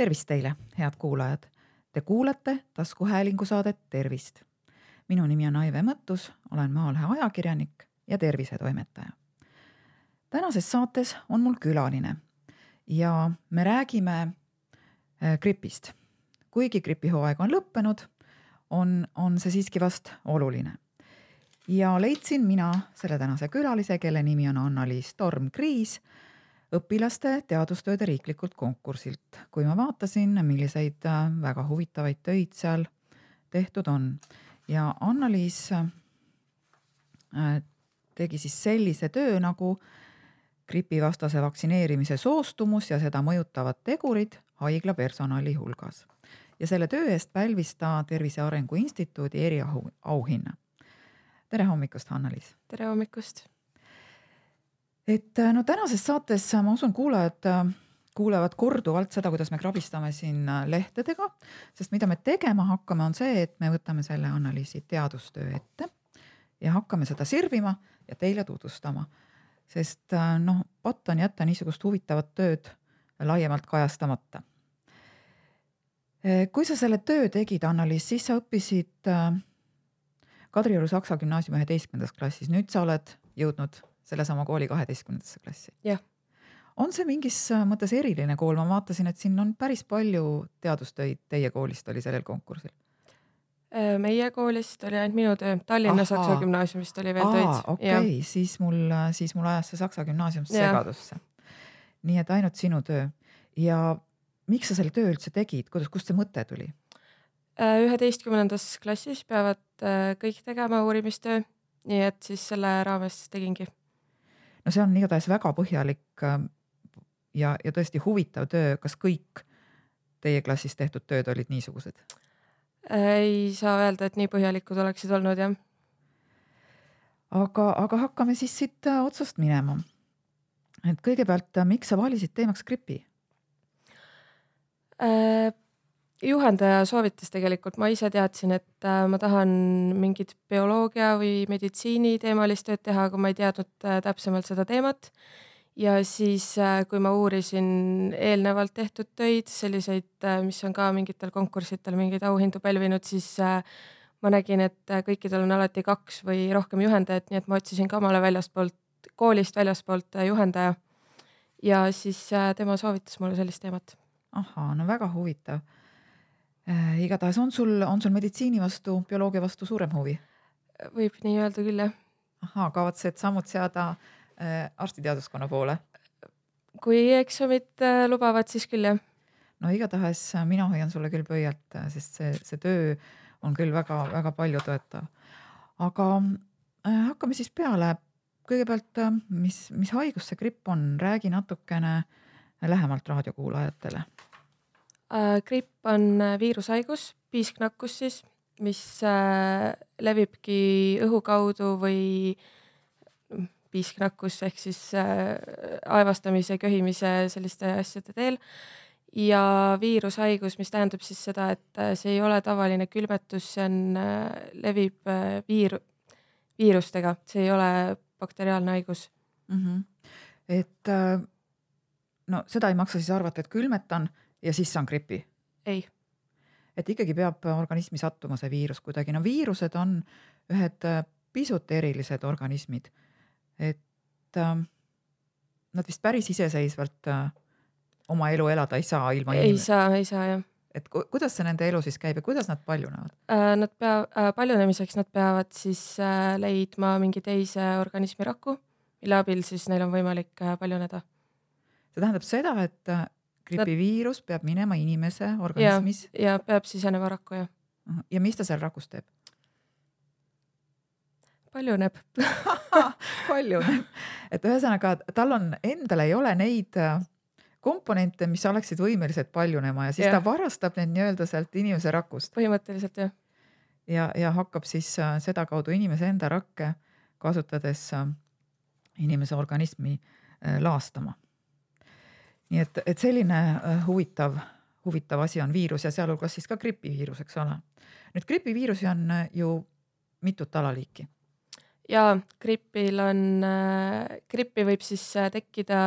tervist teile, head kuulajad. Te kuulate taskuhäälingu saadet Tervist. minu nimi on Aive Mõttus, olen Maalehe ajakirjanik ja tervisetoimetaja. tänases saates on mul külaline ja me räägime äh, gripist. kuigi gripihooaeg on lõppenud, on, on see siiski vast oluline. ja leidsin mina selle tänase külalise, kelle nimi on Anna-Liis Torm-Kriis õpilaste teadustööde riiklikult konkursilt. kui ma vaatasin, milliseid äh, väga huvitavaid töid seal tehtud on ja Anna-Liis äh, tegi siis sellise töö nagu gripivastase vaktsineerimise soostumus ja seda mõjutavad tegurid haigla personali hulgas. ja selle töö eest pälvis ta Tervise Arengu Instituudi eriauhinna. tere hommikust, Anna-Liis! tere hommikust! Et äh, no tänases saates äh, ma usun, kuulajad äh, kuulevad korduvalt seda, kuidas me krabistame siin lehtedega, sest mida me tegema hakkame, on see, et me võtame selle analüüsi teadustöö ette ja hakkame seda sirvima ja teile tutvustama. sest noh, patt on jätta niisugust huvitavat tööd laiemalt kajastamata. kui sa selle töö tegid, Annaliis, siis sa õppisid Kadrioru Saksa Gümnaasiumi üheteistkümnendas klassis, nüüd sa oled jõudnud sellesama kooli kaheteistkümnendasse klassi. jah. on see mingis mõttes eriline kool, ma vaatasin, et siin on päris palju teadustöid teie koolist oli sellel konkursil. Äh, meie koolist oli ainult minu töö, Tallinna Aha. Saksa Gümnaasiumist oli veel töid. okei okay., siis mul, siis mul ajas see Saksa Gümnaasium segadusse. nii et ainult sinu töö ja miks sa selle töö üldse tegid, kuidas, kust see mõte tuli? Äh, üheteistkümnendas klassis peavad äh, kõik tegema uurimistöö, nii et siis selle raames tegingi no see on igatahes väga põhjalik ähm, ja, ja tõesti huvitav töö, kas kõik teie klassis tehtud tööd olid niisugused? ei saa öelda, et nii põhjalikud oleksid olnud, jah. aga, aga hakkame siis siit äh, otsast minema. et kõigepealt, äh, miks sa valisid teemaks gripi äh,? Juhendaja soovitas tegelikult, ma ise teadsin, et äh, ma tahan mingit bioloogia või meditsiini teemalist tööd teha, aga ma ei teadnud äh, täpsemalt seda teemat. ja siis, äh, kui ma uurisin eelnevalt tehtud töid, selliseid, mis on ka mingitel konkurssidel mingeid auhindu pälvinud, siis ma nägin, et kõikidel on alati kaks või rohkem juhendajat, nii et ma otsisin ka omale väljastpoolt, koolist väljaspoolt juhendaja. ja siis tema soovitas mulle sellist teemat. ahhaa, no väga huvitav. Igatahes on sul, on sul meditsiini vastu, bioloogia vastu suurem huvi? võib nii öelda küll, jah. ahaa, kavatsed sammud seada äh, arstiteaduskonna poole? kui eksamid äh, lubavad, siis küll jah. no igatahes äh, mina hoian sulle küll pöialt, äh, sest see, see töö on küll väga-väga palju toetav. aga äh, hakkame siis peale. kõigepealt, äh, mis, mis haigus see gripp on, räägi natukene lähemalt raadiokuulajatele Äh, gripp on äh, viirushaigus, piisknakkus siis, mis äh, levibki õhu kaudu või mm, piisknakkus ehk siis aevastamise, köhimise, selliste asjade teel. ja viirushaigus, mis tähendab siis seda, et see ei ole tavaline külmetus, see on, levib viir-, viirustega, see ei ole bakteriaalne haigus mm. -hmm. et no seda ei maksa siis arvata, et külmetan ja siis saan gripi? ei. et ikkagi peab organismi sattuma see viirus kuidagi, no viirused on ühed äh, pisut erilised organismid. et äh, nad vist päris iseseisvalt äh, oma elu elada ei saa ilma ei inimene. saa, ei saa jah et ku, kuidas see nende elu siis käib ja kuidas nad paljunevad äh,? Nad pea- äh,, paljunemiseks nad peavad siis äh, leidma mingi teise organismi raku, mille abil siis neil on võimalik äh, paljuneda. see tähendab seda, et äh, gripiviirus peab minema inimese organismis. ja peab sisenema rakku jah. ja mis ta seal rakus teeb? paljuneb paljuneb, et ühesõnaga tal on, endal ei ole neid äh, komponente, mis oleksid võimelised paljunema ja siis ja. ta varastab need nii-öelda sealt inimese rakust. põhimõtteliselt jah. ja, ja hakkab siis äh, sedakaudu inimese enda rakke kasutades äh, inimese organismi laastama nii et, et selline äh, huvitav, huvitav asi on viirus ja sealhulgas siis ka gripiviirus, eks ole. nüüd gripiviirusi on äh, ju mitut alaliiki. ja gripil on, äh, grippi võib siis tekkida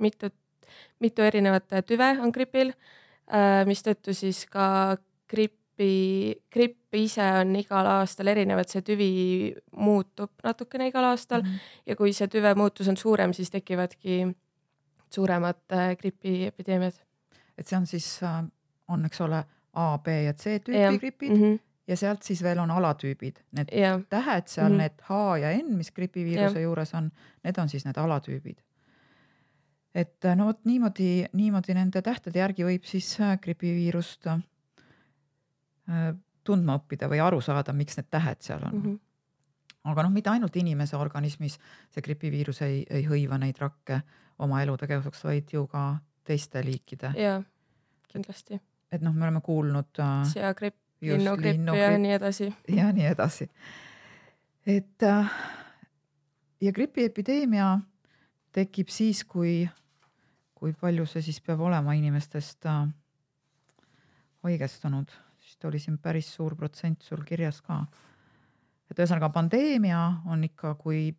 mitut, mitu erinevat tüve on gripil. mistõttu siis ka grippi, gripp ise on igal aastal erinev, et see tüvi muutub natukene igal aastal mm -hmm. ja kui see tüve muutus on suurem, siis tekivadki suuremad äh, gripiepideemiad. et see on siis, on, eks ole, A, B ja C tüüpi gripid mm -hmm. ja sealt siis veel on alatüübid, need ja. tähed seal mm, -hmm. need H ja N, mis gripiviiruse ja. juures on, need on siis need alatüübid et no vot niimoodi, niimoodi nende tähtede järgi võib siis gripiviirust Äh, tundma õppida või aru saada, miks need tähed seal on mm. -hmm. Aga noh, mitte ainult inimese organismis see gripiviirus ei, ei hõiva neid rakke oma elutegevuseks, vaid ju ka teiste liikide. jaa, kindlasti. et noh, me oleme kuulnud äh,. seagripp, linnugripp ja nii edasi. ja nii edasi. et äh, ja gripiepideemia tekib siis, kui, kui palju see siis peab olema inimestest äh, haigestunud vist oli siin päris suur protsent sul kirjas ka. Et ühesõnaga pandeemia on ikka, kui.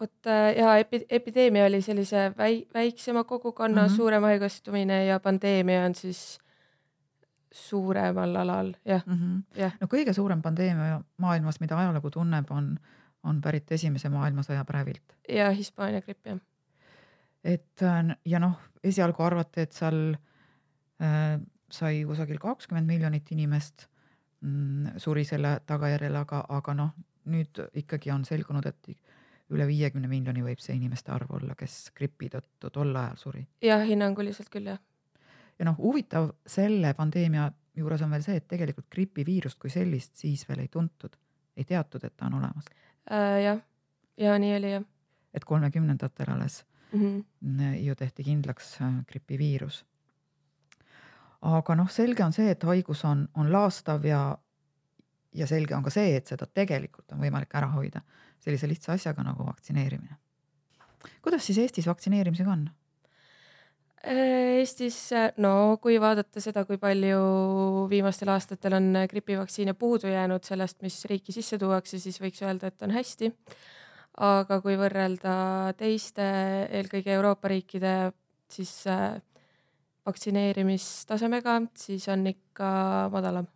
vot äh, ja epi-, epideemia oli sellise väi-, väiksema kogukonna mm -hmm. suurem haigestumine ja pandeemia on siis suuremal alal, jah mm -hmm.. jah. no kõige suurem pandeemia maailmas, mida ajalugu tunneb, on, on pärit Esimese maailmasõja päevilt. ja Hispaania gripp, jah. et äh, ja noh, esialgu arvati, et seal Äh, sai kusagil kakskümmend miljonit inimest suri selle tagajärjel, aga, aga noh, nüüd ikkagi on selgunud, et üle viiekümne miljoni võib see inimeste arv olla, kes gripi tõttu tol ajal suri. jah, hinnanguliselt küll jah. ja noh, huvitav selle pandeemia juures on veel see, et tegelikult gripiviirust kui sellist siis veel ei tuntud, ei teatud, et ta on olemas äh,. jah, ja nii oli jah. et kolmekümnendatel alles mm -hmm. ju tehti kindlaks äh, gripiviirus aga noh, selge on see, et haigus on, on laastav ja, ja selge on ka see, et seda tegelikult on võimalik ära hoida sellise lihtsa asjaga nagu vaktsineerimine. kuidas siis Eestis vaktsineerimisega on? Äh, Eestis, no kui vaadata seda, kui palju viimastel aastatel on gripivaktsiine puudu jäänud sellest, mis riiki sisse tuuakse, siis võiks öelda, et on hästi. aga kui võrrelda teiste, eelkõige Euroopa riikide, siis äh, vaktsineerimistasemega, siis on ikka madalam.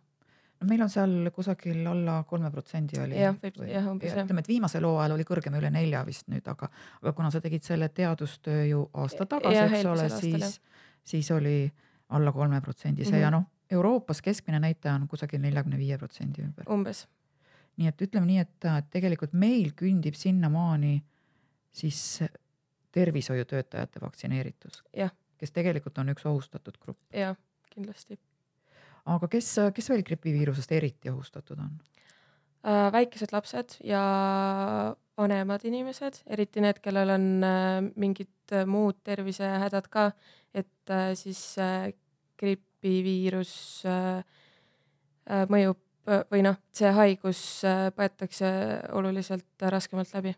no meil on seal kusagil alla kolme protsendi oli. jah, võib jah umbes jah. ütleme, et viimasel hooajal oli kõrgem, üle nelja vist nüüd, aga, aga kuna sa tegid selle teadustöö ju aasta tagasi, eks ole, siis, siis oli alla kolme protsendise mm -hmm. ja noh, Euroopas keskmine näitaja on kusagil neljakümne viie protsendi ümber. umbes. nii et ütleme nii, et tegelikult meil kündib sinnamaani siis tervishoiutöötajate vaktsineeritus. jah kes tegelikult on üks ohustatud grupp. jah, kindlasti. aga kes, kes veel gripiviirusest eriti ohustatud on? Äh, väikesed lapsed ja vanemad inimesed, eriti need, kellel on äh, mingid muud tervisehädad ka, et äh, siis gripiviirus mõjub või noh, see haigus põetakse oluliselt raskemalt läbi.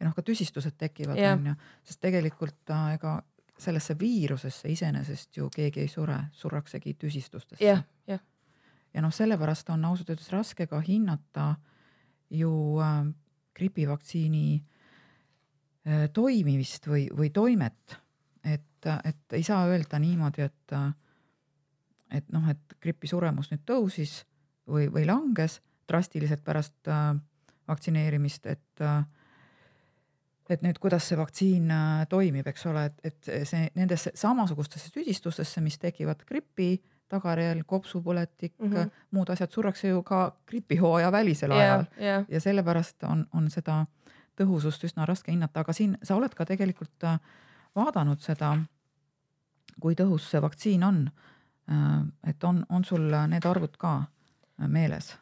ja noh, ka tüsistused tekivad, onju, sest tegelikult ega sellesse viirusesse iseenesest ju keegi ei sure, surraksegi tüsistustesse. jah, jah. ja noh, sellepärast on ausalt öeldes raske ka hinnata ju äh, gripivaktsiini äh, toimimist või, või toimet. et, et ei saa öelda niimoodi, et, et noh, et gripi suremus nüüd tõusis või, või langes drastiliselt pärast äh, vaktsineerimist, et äh, et nüüd, kuidas see vaktsiin äh, toimib, eks ole, et, et see nendesse samasugustesse tüsistustesse, mis tekivad gripi tagajärjel, kopsupõletik mm, -hmm. muud asjad, surrakse ju ka gripihooaja välisel ajal yeah, yeah. ja sellepärast on, on seda tõhusust üsna raske hinnata, aga siin sa oled ka tegelikult äh, vaadanud seda, kui tõhus see vaktsiin on. Äh, et on, on sul need arvud ka meeles?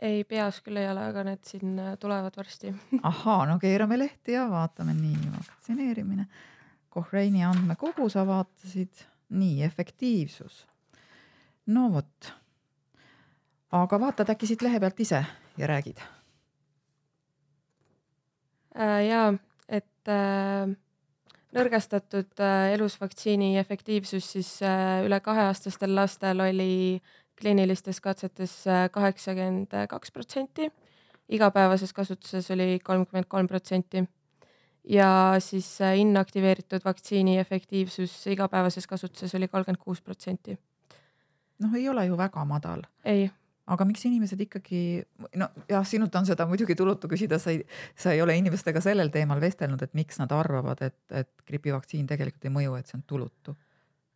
Ei, peas küll ei ole, aga need siin äh, tulevad varsti. ahaa, no keerame lehti ja vaatame nii, vaktsineerimine. Cochrane'i andmekogu sa vaatasid, nii efektiivsus. no vot. aga vaatad äkki siit lehe pealt ise ja räägid äh,? jaa, et äh, nõrgestatud äh, elusvaktsiini efektiivsus siis äh, üle kaheaastastel lastel oli äh, kliinilistes katsetes äh, kaheksakümmend kaks protsenti, igapäevases kasutuses oli kolmkümmend kolm protsenti ja siis äh, inaktiveeritud vaktsiini efektiivsus igapäevases kasutuses oli kolmkümmend kuus protsenti. noh, ei ole ju väga madal. ei aga miks inimesed ikkagi, no jah, sinult on seda muidugi tulutu küsida, sa ei, sa ei ole inimestega sellel teemal vestelnud, et miks nad arvavad, et, et gripivaktsiin tegelikult ei mõju, et see on tulutu.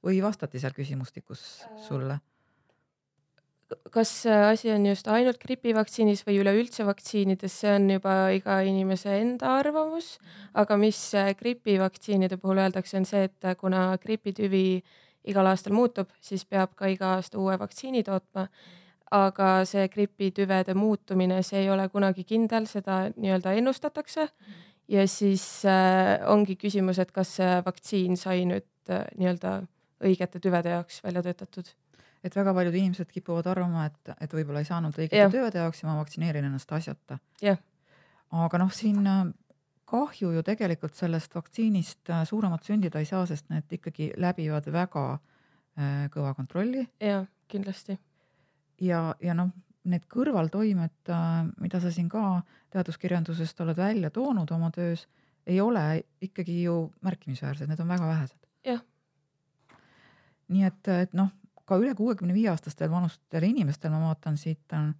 või vastati seal küsimustikus sulle? Kas asi on just ainult gripivaktsiinis või üleüldse vaktsiinides, see on juba iga inimese enda arvamus, aga mis gripivaktsiinide puhul öeldakse, on see, et kuna gripitüvi igal aastal muutub, siis peab ka iga aasta uue vaktsiini tootma aga see gripitüvede muutumine, see ei ole kunagi kindel, seda nii-öelda ennustatakse. ja siis äh, ongi küsimus, et kas see vaktsiin sai nüüd äh, nii-öelda õigete tüvede jaoks välja töötatud. Et väga paljud inimesed kipuvad arvama, et, et võib-olla ei saanud õigete ja. tüvede jaoks ja ma vaktsineerin ennast asjata. aga noh, siin äh, kahju ju tegelikult sellest vaktsiinist äh, suuremat sündida ei saa, sest need ikkagi läbivad väga äh, kõva kontrolli. jah, kindlasti ja, ja noh, need kõrvaltoimed, äh, mida sa siin ka teaduskirjandusest oled välja toonud oma töös, ei ole ikkagi ju märkimisväärsed, need on väga vähesed. jah. nii et, et noh, ka üle kuuekümne viie aastastel vanustel inimestel ma vaatan siit on,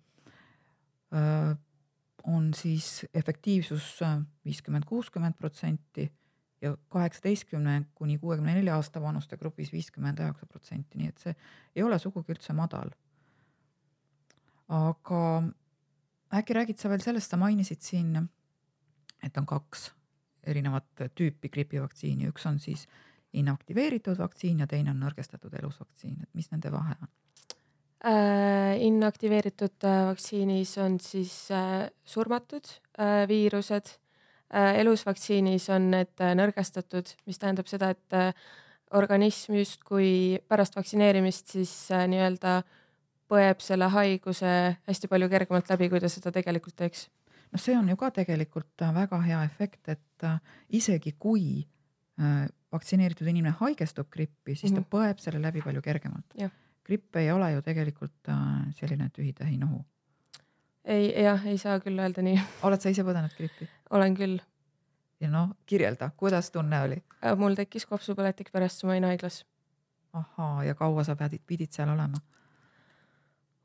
on siis efektiivsus viiskümmend, kuuskümmend protsenti ja kaheksateistkümne kuni kuuekümne nelja aasta vanuste grupis viiskümmend üheksa protsenti, nii et see ei ole sugugi üldse madal. Aga äkki räägid sa veel sellest, sa mainisid siin, et on kaks erinevat tüüpi gripivaktsiini, üks on siis inaktiveeritud vaktsiin ja teine on nõrgestatud elusvaktsiin, et mis nende vahe on äh,? inaktiveeritud äh, vaktsiinis on siis äh, surmatud viirused äh,, elusvaktsiinis on need nõrgestatud, mis tähendab seda, et organism justkui pärast vaktsineerimist siis nii-öelda põeb selle haiguse hästi palju kergemalt läbi, kui ta seda tegelikult teeks. no see on ju ka tegelikult väga hea efekt, et isegi kui vaktsineeritud inimene haigestub grippi, siis mm -hmm. ta mhm. põeb selle läbi palju kergemalt. gripp ei ole ju tegelikult selline tühi-tähi nohu. ei, jah, ei saa küll öelda nii. oled sa ise põdenud grippi? olen küll. ja noh, kirjelda, kuidas tunne oli? mul tekkis kopsupõletik pärast, kui ma olin haiglas. ahaa, ja kaua sa pidid, pidid seal olema?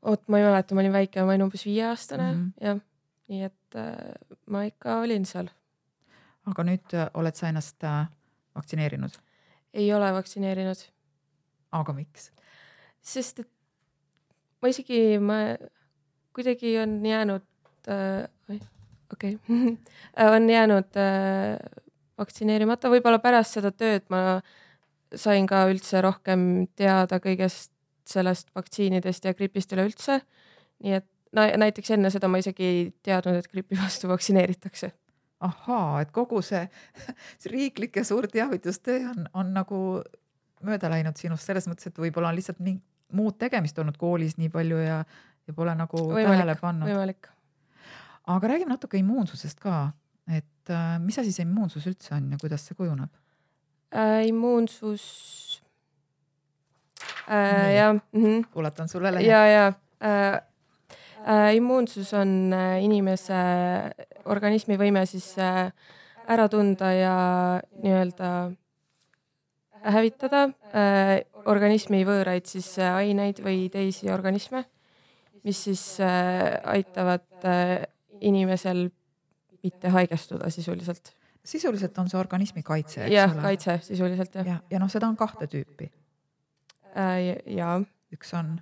oot, ma ei mäleta, ma olin väike, ma olin umbes viieaastane mm -hmm. jah, nii et äh, ma ikka olin seal. aga nüüd äh, oled sa ennast äh, vaktsineerinud? ei ole vaktsineerinud. aga miks? sest et ma isegi, ma kuidagi on jäänud äh,, okei okay. on jäänud äh, vaktsineerimata, võib-olla pärast seda tööd ma sain ka üldse rohkem teada kõigest sellest vaktsiinidest ja gripist üleüldse. nii et no näiteks enne seda ma isegi ei teadnud, et gripi vastu vaktsineeritakse. Ahaa, et kogu see, see riiklik ja suur teavitustöö on, on nagu mööda läinud sinust selles mõttes, et võib-olla on lihtsalt nii muud tegemist olnud koolis nii palju ja, ja pole nagu võimalik, tähele pannud. aga räägime natuke immuunsusest ka, et äh, mis asi see immuunsus üldse on ja kuidas see kujuneb äh,? immuunsus äh,. jah mm -hmm.. ulatan sulle lehe. ja, ja äh, immuunsus on äh, inimese organismi võime siis äh, ära tunda ja nii-öelda hävitada äh, organismi võõraid siis äh, aineid või teisi organisme, mis siis äh, aitavad äh, inimesel mitte haigestuda sisuliselt. sisuliselt on see organismi kaitse, eks jah, ole? kaitse sisuliselt jah. ja, ja noh, seda on kahte tüüpi äh,. ja. üks on?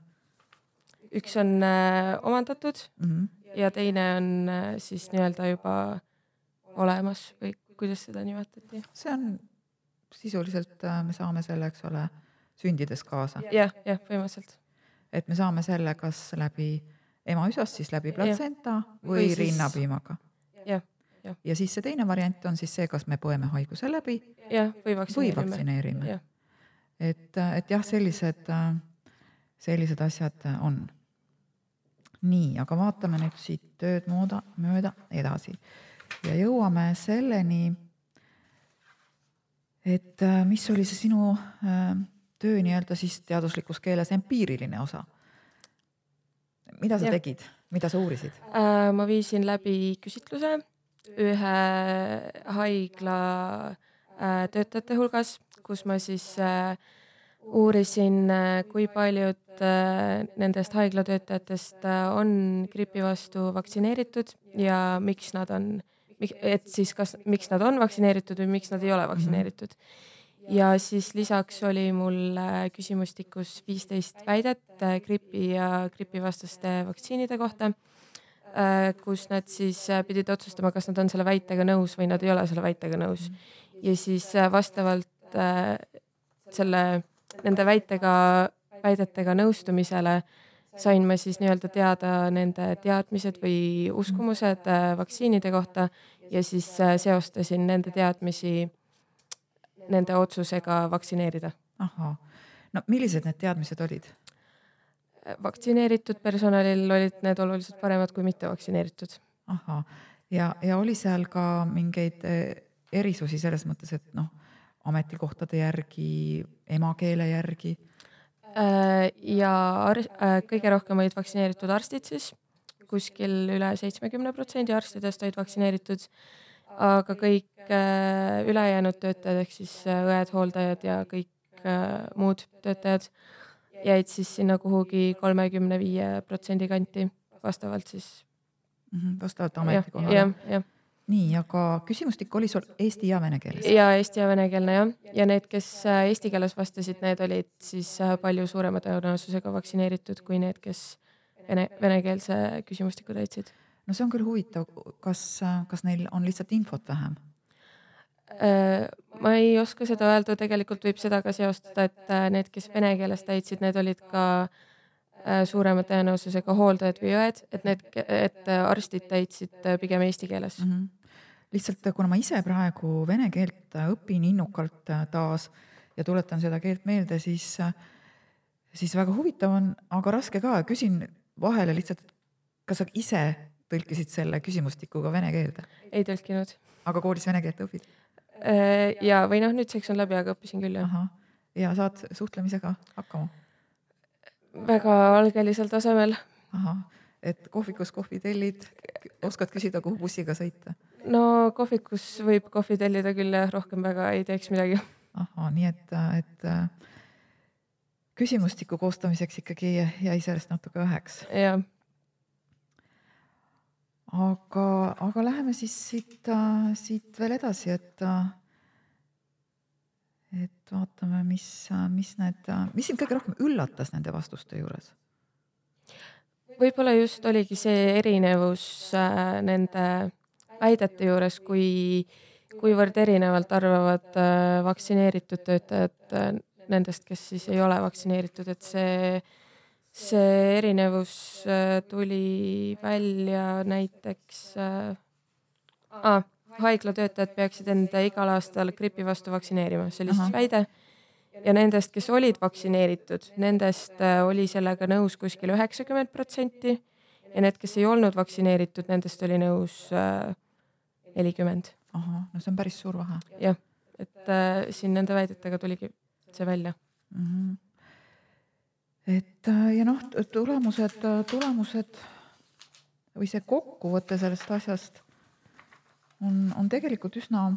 Üks on äh, omandatud mm -hmm. ja teine on äh, siis nii-öelda juba olemas või kuidas seda nimetati? see on sisuliselt äh,, me saame selle, eks ole, sündides kaasa ja,. jah, jah, põhimõtteliselt. et me saame selle kas läbi ema üsast, siis läbi platsenta või, või siis... rinnapiimaga. jah Ja. ja siis see teine variant on siis see, kas me põeme haiguse läbi ja, või vaktsineerime, või vaktsineerime et, et jah, sellised, sellised asjad on. Nii, aga vaatame nüüd siit tööd mooda, mööda edasi ja jõuame selleni, et mis oli see sinu töö nii-öelda siis teaduslikus keeles empiiriline osa? mida sa ja. tegid, mida sa uurisid äh,? ma viisin läbi küsitluse ühe haigla äh, töötajate hulgas, kus ma siis äh, uurisin, kui paljud nendest haiglatöötajatest on gripi vastu vaktsineeritud ja miks nad on, et siis kas, miks nad on vaktsineeritud või miks nad ei ole mhm. vaktsineeritud ja siis lisaks oli mul küsimustikus viisteist väidet äh, gripi ja gripivastaste vaktsiinide kohta, äh, kus nad siis äh, pidid otsustama, kas nad on selle väitega nõus või nad ei ole selle väitega nõus. ja siis vastavalt selle, nende väitega, väidetega nõustumisele sain ma siis nii-öelda teada nende teadmised või uskumused vaktsiinide kohta ja siis seostasin nende teadmisi nende otsusega vaktsineerida. ahhaa, no millised need teadmised olid? vaktsineeritud personalil olid need oluliselt paremad kui mittevaktsineeritud. ahhaa, ja, ja oli seal ka mingeid eh, erisusi selles mõttes, et noh, ametikohtade järgi, emakeele järgi? Äh, ja äh, kõige rohkem olid vaktsineeritud arstid siis, kuskil üle seitsmekümne protsendi arstidest olid vaktsineeritud aga kõik äh, ülejäänud töötajad ehk siis õed, hooldajad ja kõik muud töötajad jäid siis sinna kuhugi kolmekümne viie protsendi kanti vastavalt siis mm. -hmm, vastavalt ametikohale. jah, jah nii, aga küsimustik oli sul eesti ja vene keeles? ja eesti ja venekeelne jah, ja need, kes eesti keeles vastasid, need olid siis palju suurema tõenäosusega vaktsineeritud kui need, kes vene, venekeelse küsimustiku täitsid no see on küll huvitav, kas, kas neil on lihtsalt infot vähem? Äh, ma ei oska seda öelda, tegelikult võib seda ka seostada, et äh, need, kes vene keeles täitsid, need olid ka äh, suurema tõenäosusega hooldajad või õed, et need, et arstid täitsid pigem eesti keeles mm. -hmm. Lihtsalt kuna ma ise praegu vene keelt õpin innukalt taas ja tuletan seda keelt meelde, siis, siis väga huvitav on, aga raske ka, küsin vahele lihtsalt, kas sa ise tõlkisid selle küsimustikuga vene keelde? ei tõlkinud. aga koolis vene keelt õpid? Äh, ja, või noh, nüüdseks on läbi, aga õppisin küll jah. ja saad suhtlemisega hakkama? väga algelisel tasemel. ahah, et kohvikus kohvi tellid, oskad küsida, kuhu bussiga sõita? No kohvikus võib kohvi tellida küll rohkem väga ei teeks midagi. ahah, nii et, et küsimustiku koostamiseks ikkagi jäi sellest natuke väheks. jah aga, aga läheme siis siit, äh, siit veel edasi, et, äh, et vaatame, mis, äh, mis need, mis sind kõige rohkem üllatas nende vastuste juures? võib-olla just oligi see erinevus nende väidete juures, kui, kuivõrd erinevalt arvavad vaktsineeritud töötajad nendest, kes siis ei ole vaktsineeritud, et see see erinevus äh, tuli välja näiteks äh, ah, haiglatöötajad peaksid enda igal aastal gripi vastu vaktsineerima, see oli siis väide. ja nendest, kes olid vaktsineeritud, nendest äh, oli sellega nõus kuskil üheksakümmend protsenti ja need, kes ei olnud vaktsineeritud, nendest oli nõus nelikümmend. ahah, no see on päris suur vahe. jah, et äh, siin nende väidetega tuligi see välja mm. -hmm et äh, ja noh, tulemused, tulemused või see kokkuvõte sellest asjast on, on tegelikult üsna,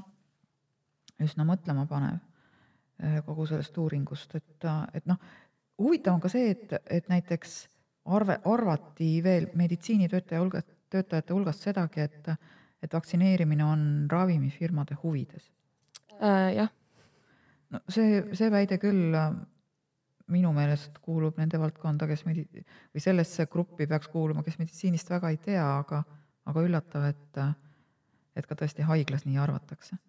üsna mõtlemapanev äh, kogu sellest uuringust, et, äh, et noh, huvitav on ka see, et, et näiteks arve, arvati veel meditsiinitöötaja hulga, töötajate hulgast sedagi, et, et vaktsineerimine on ravimifirmade huvides äh,. jah. no see, see väide küll minu meelest kuulub nende valdkonda, kes medi-, või sellesse gruppi peaks kuuluma, kes meditsiinist väga ei tea, aga, aga üllatav, et, et ka tõesti haiglas nii arvatakse.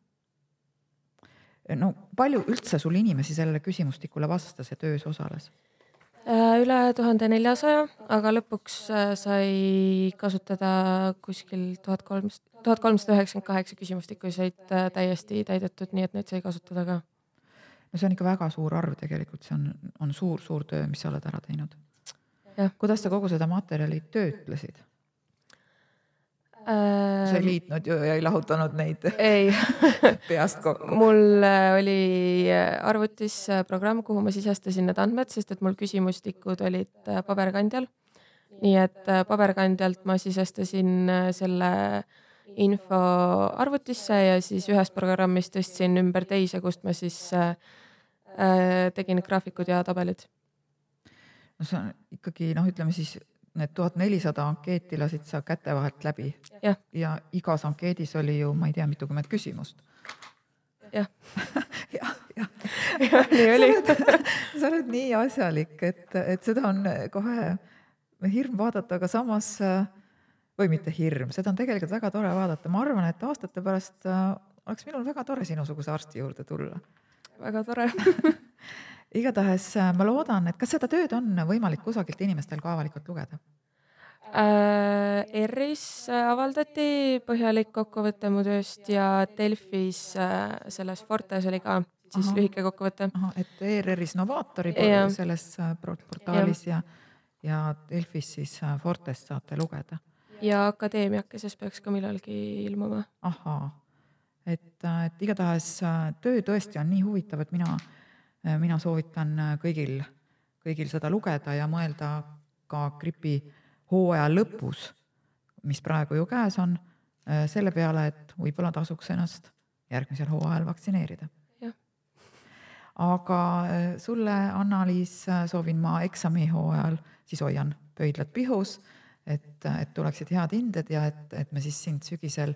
no palju üldse sul inimesi sellele küsimustikule vastas ja töös osales? Äh, üle tuhande neljasaja, aga lõpuks äh, sai kasutada kuskil tuhat kolmsada, tuhat kolmsada üheksakümmend kaheksa küsimustikku said äh, täiesti täidetud, nii et neid sai kasutada ka no see on ikka väga suur arv tegelikult, see on, on suur-suur töö, mis sa oled ära teinud. kuidas sa kogu seda materjali töötlesid? Sa ei liitnud ju ja ei lahutanud neid ei peast kokku? mul äh, oli äh, arvutis äh, programm, kuhu ma sisestasin need andmed, sest et mul küsimustikud olid paberkandjal. nii et paberkandjalt ma sisestasin selle info arvutisse ja siis ühest programmist tõstsin ümber teise, kust ma siis tegin graafikud ja tabelid. no see on ikkagi noh, ütleme siis need tuhat nelisada ankeeti lasid sa käte vahelt läbi. ja igas ankeedis oli ju, ma ei tea, mitukümmend küsimust. jah jah, jah. jah, nii oli. sa oled nii asjalik, et, et seda on kohe hirm vaadata, aga samas või mitte hirm, seda on tegelikult väga tore vaadata, ma arvan, et aastate pärast oleks minul väga tore sinusuguse arsti juurde tulla. väga tore igatahes ma loodan, et kas seda tööd on võimalik kusagilt inimestel ka avalikult lugeda äh,? ERR-is avaldati põhjalik kokkuvõte mu tööst ja Delfis äh, selles Fortes oli ka siis Aha. lühike kokkuvõte. et ERR-is Novaatori selles portaalis ja, ja, ja Delfis siis Fortest saate lugeda. ja Akadeemiakeses peaks ka millalgi ilmuma. ahhaa, et, et igatahes töö tõesti on nii huvitav, et mina Äh, mina soovitan äh, kõigil, kõigil seda lugeda ja mõelda ka gripi hooaja lõpus, mis praegu ju käes on, äh, selle peale, et võib-olla tasuks ennast järgmisel hooajal vaktsineerida. aga sulle, Anna-Liis, soovin ma eksamihooajal, siis hoian pöidlad pihus, et, et tuleksid head hinded ja et, et me siis sind sügisel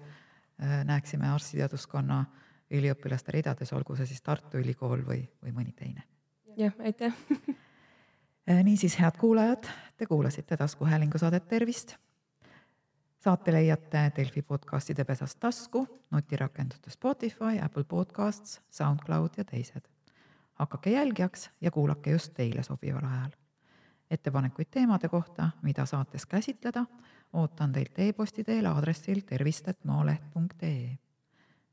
näeksime arstiteaduskonna äh, üliõpilaste ridades, olgu see siis Tartu Ülikool või, või mõni teine. jah, aitäh äh, niisiis, head kuulajad, te kuulasite taskuhäälingu saadet Tervist. saate leiate Delfi podcastide pesast tasku, nutirakenduste Spotify, Apple Podcasts, SoundCloud ja teised. hakake jälgijaks ja kuulake just teile sobival ajal. ettepanekuid teemade kohta, mida saates käsitleda, ootan teilt e-posti teel aadressil tervist.maaleht.ee